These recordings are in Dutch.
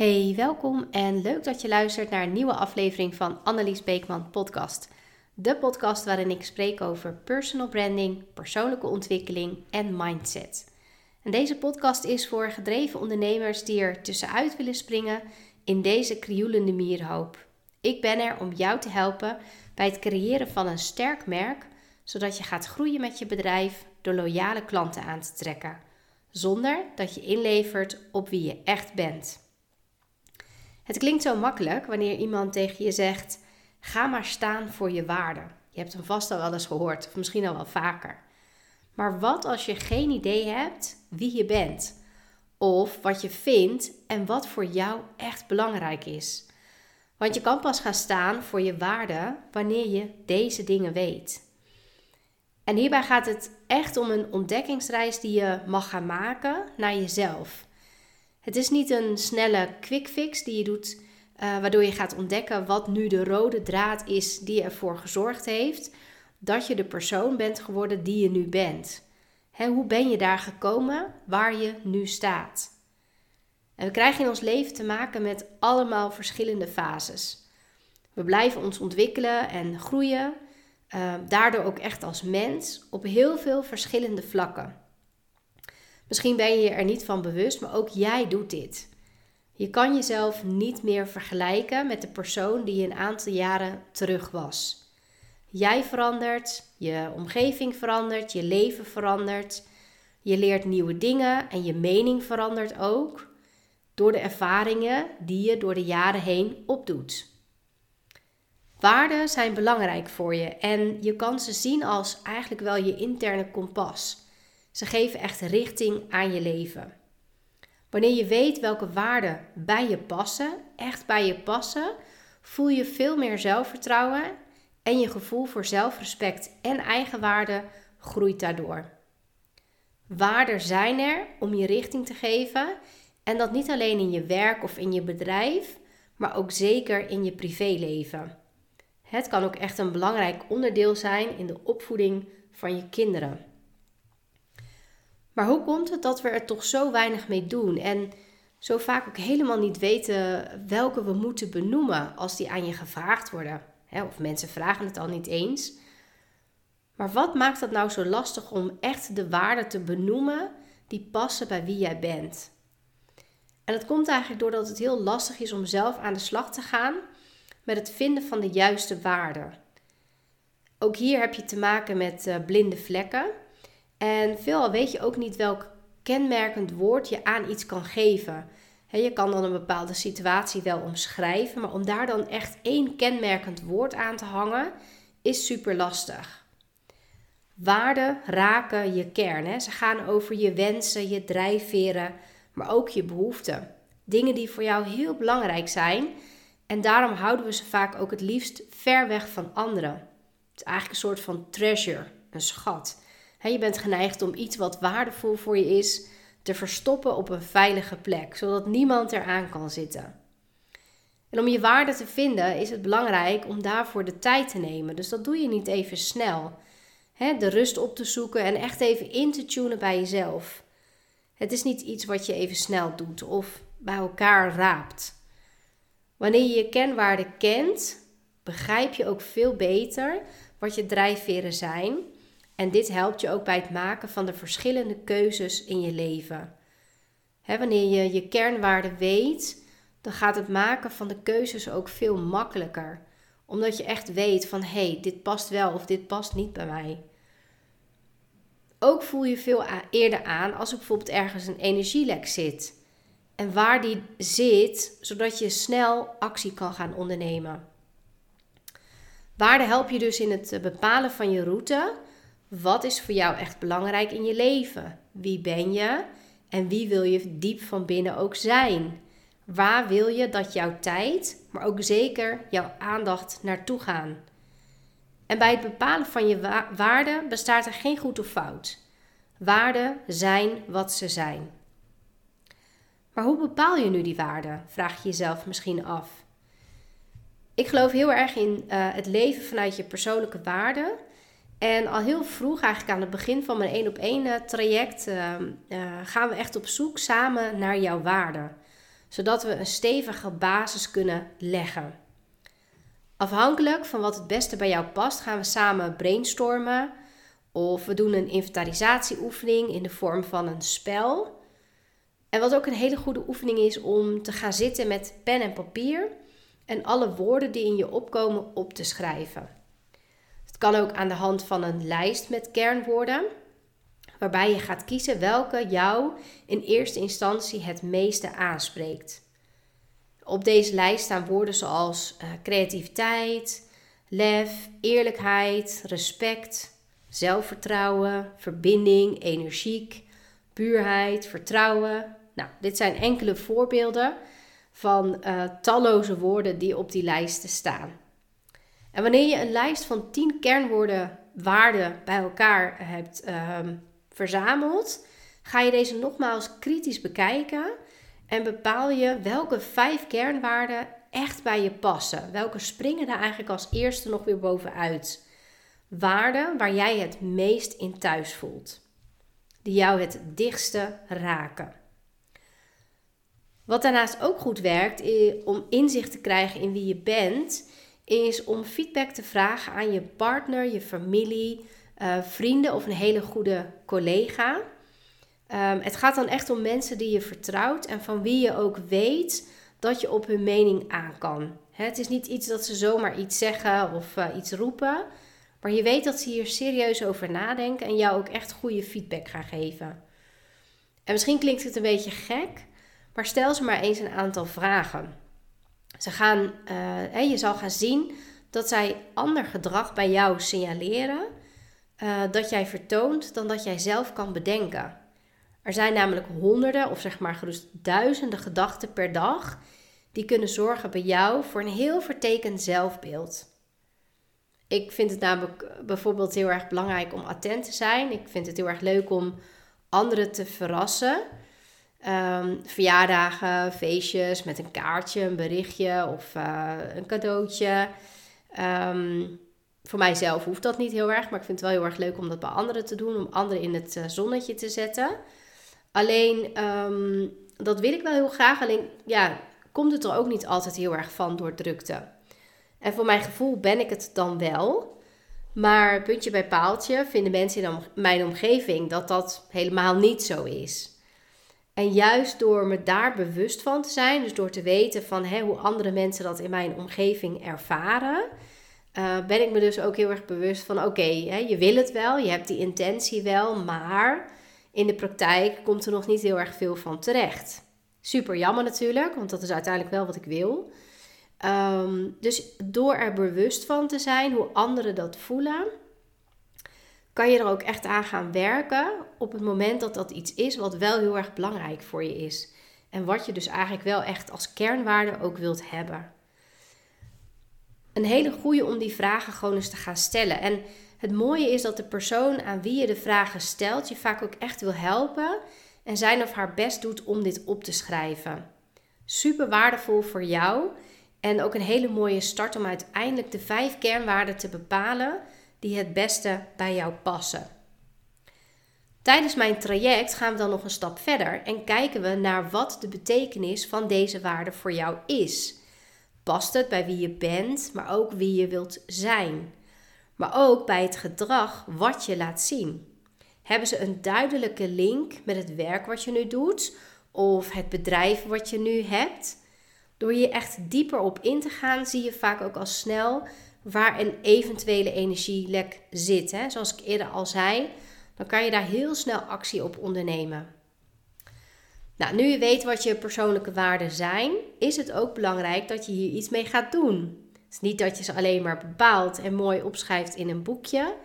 Hey, welkom en leuk dat je luistert naar een nieuwe aflevering van Annelies Beekman Podcast. De podcast waarin ik spreek over personal branding, persoonlijke ontwikkeling en mindset. En deze podcast is voor gedreven ondernemers die er tussenuit willen springen in deze krioelende mierhoop. Ik ben er om jou te helpen bij het creëren van een sterk merk, zodat je gaat groeien met je bedrijf door loyale klanten aan te trekken, zonder dat je inlevert op wie je echt bent. Het klinkt zo makkelijk wanneer iemand tegen je zegt: ga maar staan voor je waarde. Je hebt hem vast al wel eens gehoord, of misschien al wel vaker. Maar wat als je geen idee hebt wie je bent? Of wat je vindt en wat voor jou echt belangrijk is? Want je kan pas gaan staan voor je waarde wanneer je deze dingen weet. En hierbij gaat het echt om een ontdekkingsreis die je mag gaan maken naar jezelf. Het is niet een snelle quick fix die je doet, uh, waardoor je gaat ontdekken wat nu de rode draad is die ervoor gezorgd heeft dat je de persoon bent geworden die je nu bent. Hè, hoe ben je daar gekomen waar je nu staat? En we krijgen in ons leven te maken met allemaal verschillende fases. We blijven ons ontwikkelen en groeien, uh, daardoor ook echt als mens op heel veel verschillende vlakken. Misschien ben je er niet van bewust, maar ook jij doet dit. Je kan jezelf niet meer vergelijken met de persoon die je een aantal jaren terug was. Jij verandert, je omgeving verandert, je leven verandert. Je leert nieuwe dingen en je mening verandert ook door de ervaringen die je door de jaren heen opdoet. Waarden zijn belangrijk voor je en je kan ze zien als eigenlijk wel je interne kompas. Ze geven echt richting aan je leven. Wanneer je weet welke waarden bij je passen, echt bij je passen, voel je veel meer zelfvertrouwen en je gevoel voor zelfrespect en eigenwaarde groeit daardoor. Waarden zijn er om je richting te geven en dat niet alleen in je werk of in je bedrijf, maar ook zeker in je privéleven. Het kan ook echt een belangrijk onderdeel zijn in de opvoeding van je kinderen. Maar hoe komt het dat we er toch zo weinig mee doen en zo vaak ook helemaal niet weten welke we moeten benoemen als die aan je gevraagd worden? Of mensen vragen het al niet eens. Maar wat maakt het nou zo lastig om echt de waarden te benoemen die passen bij wie jij bent? En dat komt eigenlijk doordat het heel lastig is om zelf aan de slag te gaan met het vinden van de juiste waarden. Ook hier heb je te maken met uh, blinde vlekken. En veelal weet je ook niet welk kenmerkend woord je aan iets kan geven. je kan dan een bepaalde situatie wel omschrijven, maar om daar dan echt één kenmerkend woord aan te hangen, is super lastig. Waarden raken je kern. Ze gaan over je wensen, je drijfveren, maar ook je behoeften. Dingen die voor jou heel belangrijk zijn. En daarom houden we ze vaak ook het liefst ver weg van anderen. Het is eigenlijk een soort van treasure, een schat je bent geneigd om iets wat waardevol voor je is te verstoppen op een veilige plek, zodat niemand eraan kan zitten. En om je waarde te vinden is het belangrijk om daarvoor de tijd te nemen. Dus dat doe je niet even snel. de rust op te zoeken en echt even in te tunen bij jezelf. Het is niet iets wat je even snel doet of bij elkaar raapt. Wanneer je je kenwaarden kent, begrijp je ook veel beter wat je drijfveren zijn en dit helpt je ook bij het maken van de verschillende keuzes in je leven. wanneer je je kernwaarden weet, dan gaat het maken van de keuzes ook veel makkelijker. Omdat je echt weet van hé, hey, dit past wel of dit past niet bij mij. Ook voel je veel eerder aan als er bijvoorbeeld ergens een energielek zit. En waar die zit, zodat je snel actie kan gaan ondernemen. Waarde help je dus in het bepalen van je route wat is voor jou echt belangrijk in je leven? Wie ben je en wie wil je diep van binnen ook zijn? Waar wil je dat jouw tijd, maar ook zeker jouw aandacht naartoe gaan? En bij het bepalen van je waarden bestaat er geen goed of fout. Waarden zijn wat ze zijn. Maar hoe bepaal je nu die waarden? Vraag je jezelf misschien af. Ik geloof heel erg in uh, het leven vanuit je persoonlijke waarden. En al heel vroeg, eigenlijk aan het begin van mijn één op één traject, ehm, eh, gaan we echt op zoek samen naar jouw waarden. zodat we een stevige basis kunnen leggen. Afhankelijk van wat het beste bij jou past, gaan we samen brainstormen of we doen een inventarisatieoefening in de vorm van een spel. En wat ook een hele goede oefening is om te gaan zitten met pen en papier en alle woorden die in je opkomen op te schrijven. Kan ook aan de hand van een lijst met kernwoorden, waarbij je gaat kiezen welke jou in eerste instantie het meeste aanspreekt. Op deze lijst staan woorden zoals uh, creativiteit, lef, eerlijkheid, respect, zelfvertrouwen, verbinding, energiek, puurheid, vertrouwen. Nou, dit zijn enkele voorbeelden van uh, talloze woorden die op die lijsten staan. En wanneer je een lijst van 10 kernwoorden waarden bij elkaar hebt ehm, verzameld, ga je deze nogmaals kritisch bekijken en bepaal je welke vijf kernwaarden echt bij je passen. Welke springen er eigenlijk als eerste nog weer bovenuit? Waarden waar jij het meest in thuis voelt. Die jou het dichtste raken. Wat daarnaast ook goed werkt om inzicht te krijgen in wie je bent, is om feedback te vragen aan je partner, je familie, uh, vrienden of een hele goede collega. Um, het gaat dan echt om mensen die je vertrouwt en van wie je ook weet dat je op hun mening aan kan. het is niet iets dat ze zomaar iets zeggen of uh, iets roepen, maar je weet dat ze hier serieus over nadenken en jou ook echt goede feedback gaan geven. En misschien klinkt het een beetje gek, maar stel ze maar eens een aantal vragen. Ze gaan, uh, je zal gaan zien dat zij ander gedrag bij jou signaleren uh, dat jij vertoont dan dat jij zelf kan bedenken. Er zijn namelijk honderden of zeg maar gerust duizenden gedachten per dag die kunnen zorgen bij jou voor een heel vertekend zelfbeeld. Ik vind het namelijk bijvoorbeeld heel erg belangrijk om attent te zijn. Ik vind het heel erg leuk om anderen te verrassen. Um, verjaardagen, feestjes met een kaartje, een berichtje of uh, een cadeautje. Um, voor mijzelf hoeft dat niet heel erg, maar ik vind het wel heel erg leuk om dat bij anderen te doen, om anderen in het uh, zonnetje te zetten. Alleen, um, dat wil ik wel heel graag. Alleen, ja, komt het er ook niet altijd heel erg van door drukte. En voor mijn gevoel ben ik het dan wel. Maar puntje bij paaltje vinden mensen in mijn omgeving dat dat helemaal niet zo is. En juist door me daar bewust van te zijn, dus door te weten van hè, hoe andere mensen dat in mijn omgeving ervaren, uh, ben ik me dus ook heel erg bewust van: oké, je wil het wel, je hebt die intentie wel, maar in de praktijk komt er nog niet heel erg veel van terecht. Super jammer natuurlijk, want dat is uiteindelijk wel wat ik wil. Ehm, dus door er bewust van te zijn hoe anderen dat voelen, kan je er ook echt aan gaan werken op het moment dat dat iets is wat wel heel erg belangrijk voor je is. En wat je dus eigenlijk wel echt als kernwaarde ook wilt hebben. Een hele goede om die vragen gewoon eens te gaan stellen. En het mooie is dat de persoon aan wie je de vragen stelt je vaak ook echt wil helpen en zijn of haar best doet om dit op te schrijven. Super waardevol voor jou en ook een hele mooie start om uiteindelijk de vijf kernwaarden te bepalen die het beste bij jou passen. Tijdens mijn traject gaan we dan nog een stap verder en kijken we naar wat de betekenis van deze waarde voor jou is. Past het bij wie je bent, maar ook wie je wilt zijn? Maar ook bij het gedrag wat je laat zien. Hebben ze een duidelijke link met het werk wat je nu doet of het bedrijf wat je nu hebt? Door je echt dieper op in te gaan, zie je vaak ook al snel waar een eventuele energielek zit. Hè? Zoals ik eerder al zei, dan kan je daar heel snel actie op ondernemen. Nou, nu je weet wat je persoonlijke waarden zijn, is het ook belangrijk dat je hier iets mee gaat doen. Het is niet dat je ze alleen maar bepaalt en mooi opschrijft in een boekje,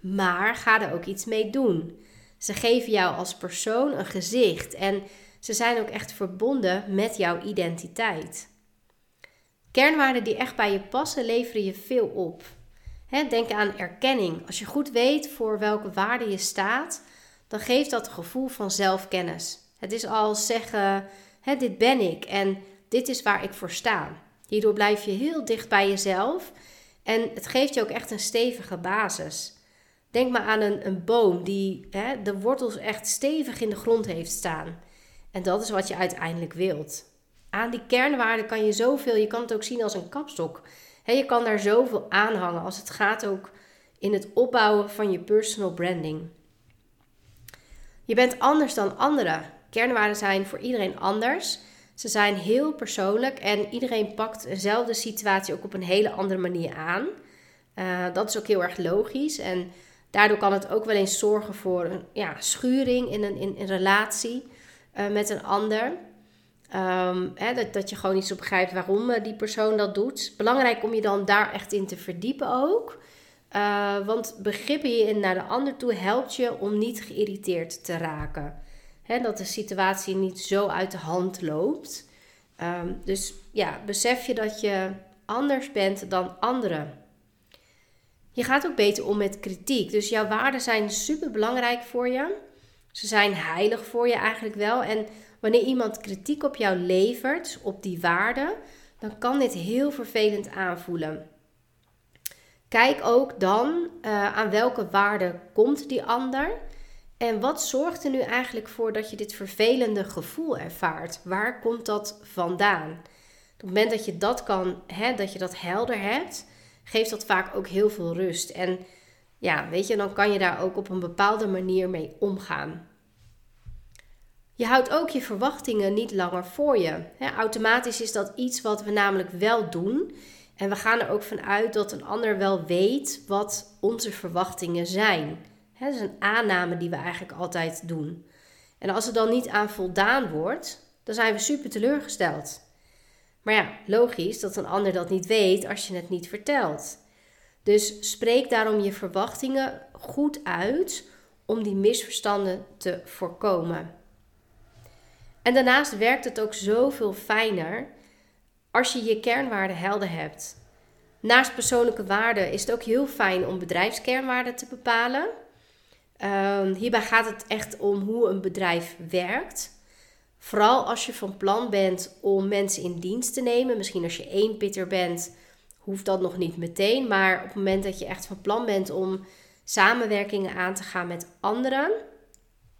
maar ga er ook iets mee doen. Ze geven jou als persoon een gezicht en ze zijn ook echt verbonden met jouw identiteit. Kernwaarden die echt bij je passen, leveren je veel op. denk aan erkenning. Als je goed weet voor welke waarde je staat, dan geeft dat een gevoel van zelfkennis. Het is als zeggen: dit ben ik en dit is waar ik voor sta. Hierdoor blijf je heel dicht bij jezelf en het geeft je ook echt een stevige basis. Denk maar aan een, een boom die de wortels echt stevig in de grond heeft staan. En dat is wat je uiteindelijk wilt. Aan die kernwaarden kan je zoveel, je kan het ook zien als een kapstok. je kan daar zoveel aan hangen als het gaat ook in het opbouwen van je personal branding. Je bent anders dan anderen. Kernwaarden zijn voor iedereen anders. Ze zijn heel persoonlijk en iedereen pakt dezelfde situatie ook op een hele andere manier aan. Uh, dat is ook heel erg logisch. En daardoor kan het ook wel eens zorgen voor een ja, schuring in een, in, een relatie uh, met een ander. Um, hè, dat, je gewoon niet zo begrijpt waarom uh, die persoon dat doet. Belangrijk om je dan daar echt in te verdiepen ook. Uh, want begrippen in naar de ander toe helpt je om niet geïrriteerd te raken. Hè, dat de situatie niet zo uit de hand loopt. Um, dus ja, besef je dat je anders bent dan anderen. Je gaat ook beter om met kritiek. Dus jouw waarden zijn super belangrijk voor je. Ze zijn heilig voor je eigenlijk wel. En wanneer iemand kritiek op jou levert, op die waarden, dan kan dit heel vervelend aanvoelen. Kijk ook dan uh, aan welke waarde komt die ander. En wat zorgt er nu eigenlijk voor dat je dit vervelende gevoel ervaart? Waar komt dat vandaan? Op het moment dat je dat kan, hè, dat je dat helder hebt, geeft dat vaak ook heel veel rust. En ja, weet je, dan kan je daar ook op een bepaalde manier mee omgaan. Je houdt ook je verwachtingen niet langer voor je. automatisch is dat iets wat we namelijk wel doen. En we gaan er ook vanuit dat een ander wel weet wat onze verwachtingen zijn. dat is een aanname die we eigenlijk altijd doen. En als er dan niet aan voldaan wordt, dan zijn we super teleurgesteld. Maar ja, logisch dat een ander dat niet weet als je het niet vertelt. Dus spreek daarom je verwachtingen goed uit om die misverstanden te voorkomen. En daarnaast werkt het ook zoveel fijner als je je kernwaarden helder hebt. Naast persoonlijke waarden is het ook heel fijn om bedrijfskernwaarden te bepalen. Uh, hierbij gaat het echt om hoe een bedrijf werkt. Vooral als je van plan bent om mensen in dienst te nemen. Misschien als je één pitter bent, hoeft dat nog niet meteen. Maar op het moment dat je echt van plan bent om samenwerkingen aan te gaan met anderen.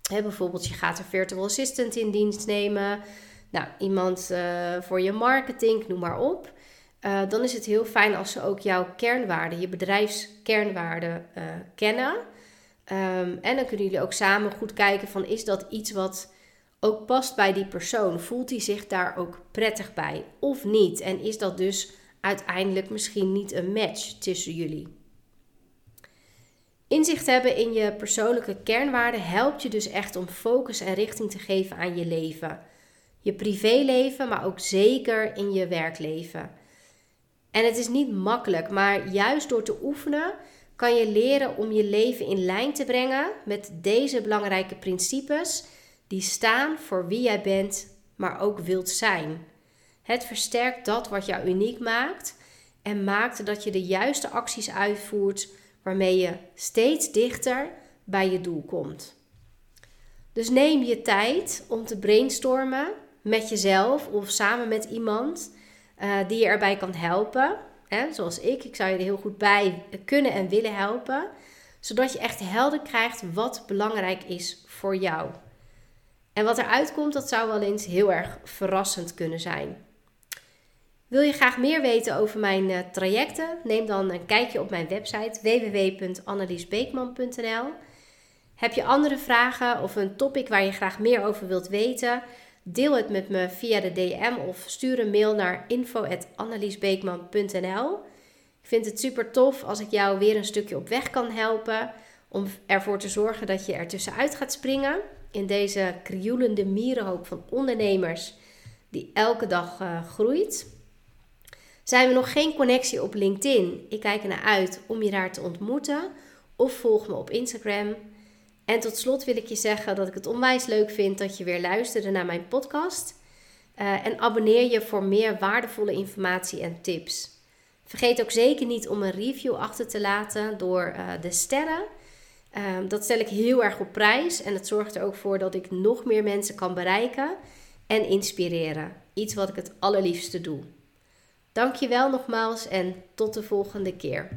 Bijvoorbeeld je gaat een virtual assistant in dienst nemen. Nou, iemand uh, voor je marketing, noem maar op. Uh, dan is het heel fijn als ze ook jouw kernwaarden, je bedrijfskernwaarden uh, kennen. Um, en dan kunnen jullie ook samen goed kijken van is dat iets wat ook past bij die persoon? Voelt hij zich daar ook prettig bij of niet? En is dat dus uiteindelijk misschien niet een match tussen jullie? Inzicht hebben in je persoonlijke kernwaarden helpt je dus echt om focus en richting te geven aan je leven. Je privéleven, maar ook zeker in je werkleven. En het is niet makkelijk, maar juist door te oefenen kan je leren om je leven in lijn te brengen met deze belangrijke principes die staan voor wie jij bent, maar ook wilt zijn. Het versterkt dat wat jou uniek maakt en maakt dat je de juiste acties uitvoert waarmee je steeds dichter bij je doel komt. Dus neem je tijd om te brainstormen met jezelf of samen met iemand uh, die je erbij kan helpen. Hè? Zoals ik, ik zou je er heel goed bij kunnen en willen helpen. Zodat je echt helder krijgt wat belangrijk is voor jou. En wat eruit komt, dat zou wel eens heel erg verrassend kunnen zijn. Wil je graag meer weten over mijn uh, trajecten? Neem dan een kijkje op mijn website www.anneliesbeekman.nl. Heb je andere vragen of een topic waar je graag meer over wilt weten? Deel het met me via de DM of stuur een mail naar info.anneliesbeekman.nl. Ik vind het super tof als ik jou weer een stukje op weg kan helpen om ervoor te zorgen dat je er tussenuit gaat springen in deze krioelende mierenhoop van ondernemers die elke dag uh, groeit. Zijn we nog geen connectie op LinkedIn? Ik kijk er naar uit om je daar te ontmoeten of volg me op Instagram. En tot slot wil ik je zeggen dat ik het onwijs leuk vind dat je weer luisterde naar mijn podcast. Uh, en abonneer je voor meer waardevolle informatie en tips. Vergeet ook zeker niet om een review achter te laten door uh, de sterren. Uh, dat stel ik heel erg op prijs en het zorgt er ook voor dat ik nog meer mensen kan bereiken en inspireren. Iets wat ik het allerliefste doe. Dankjewel nogmaals en tot de volgende keer.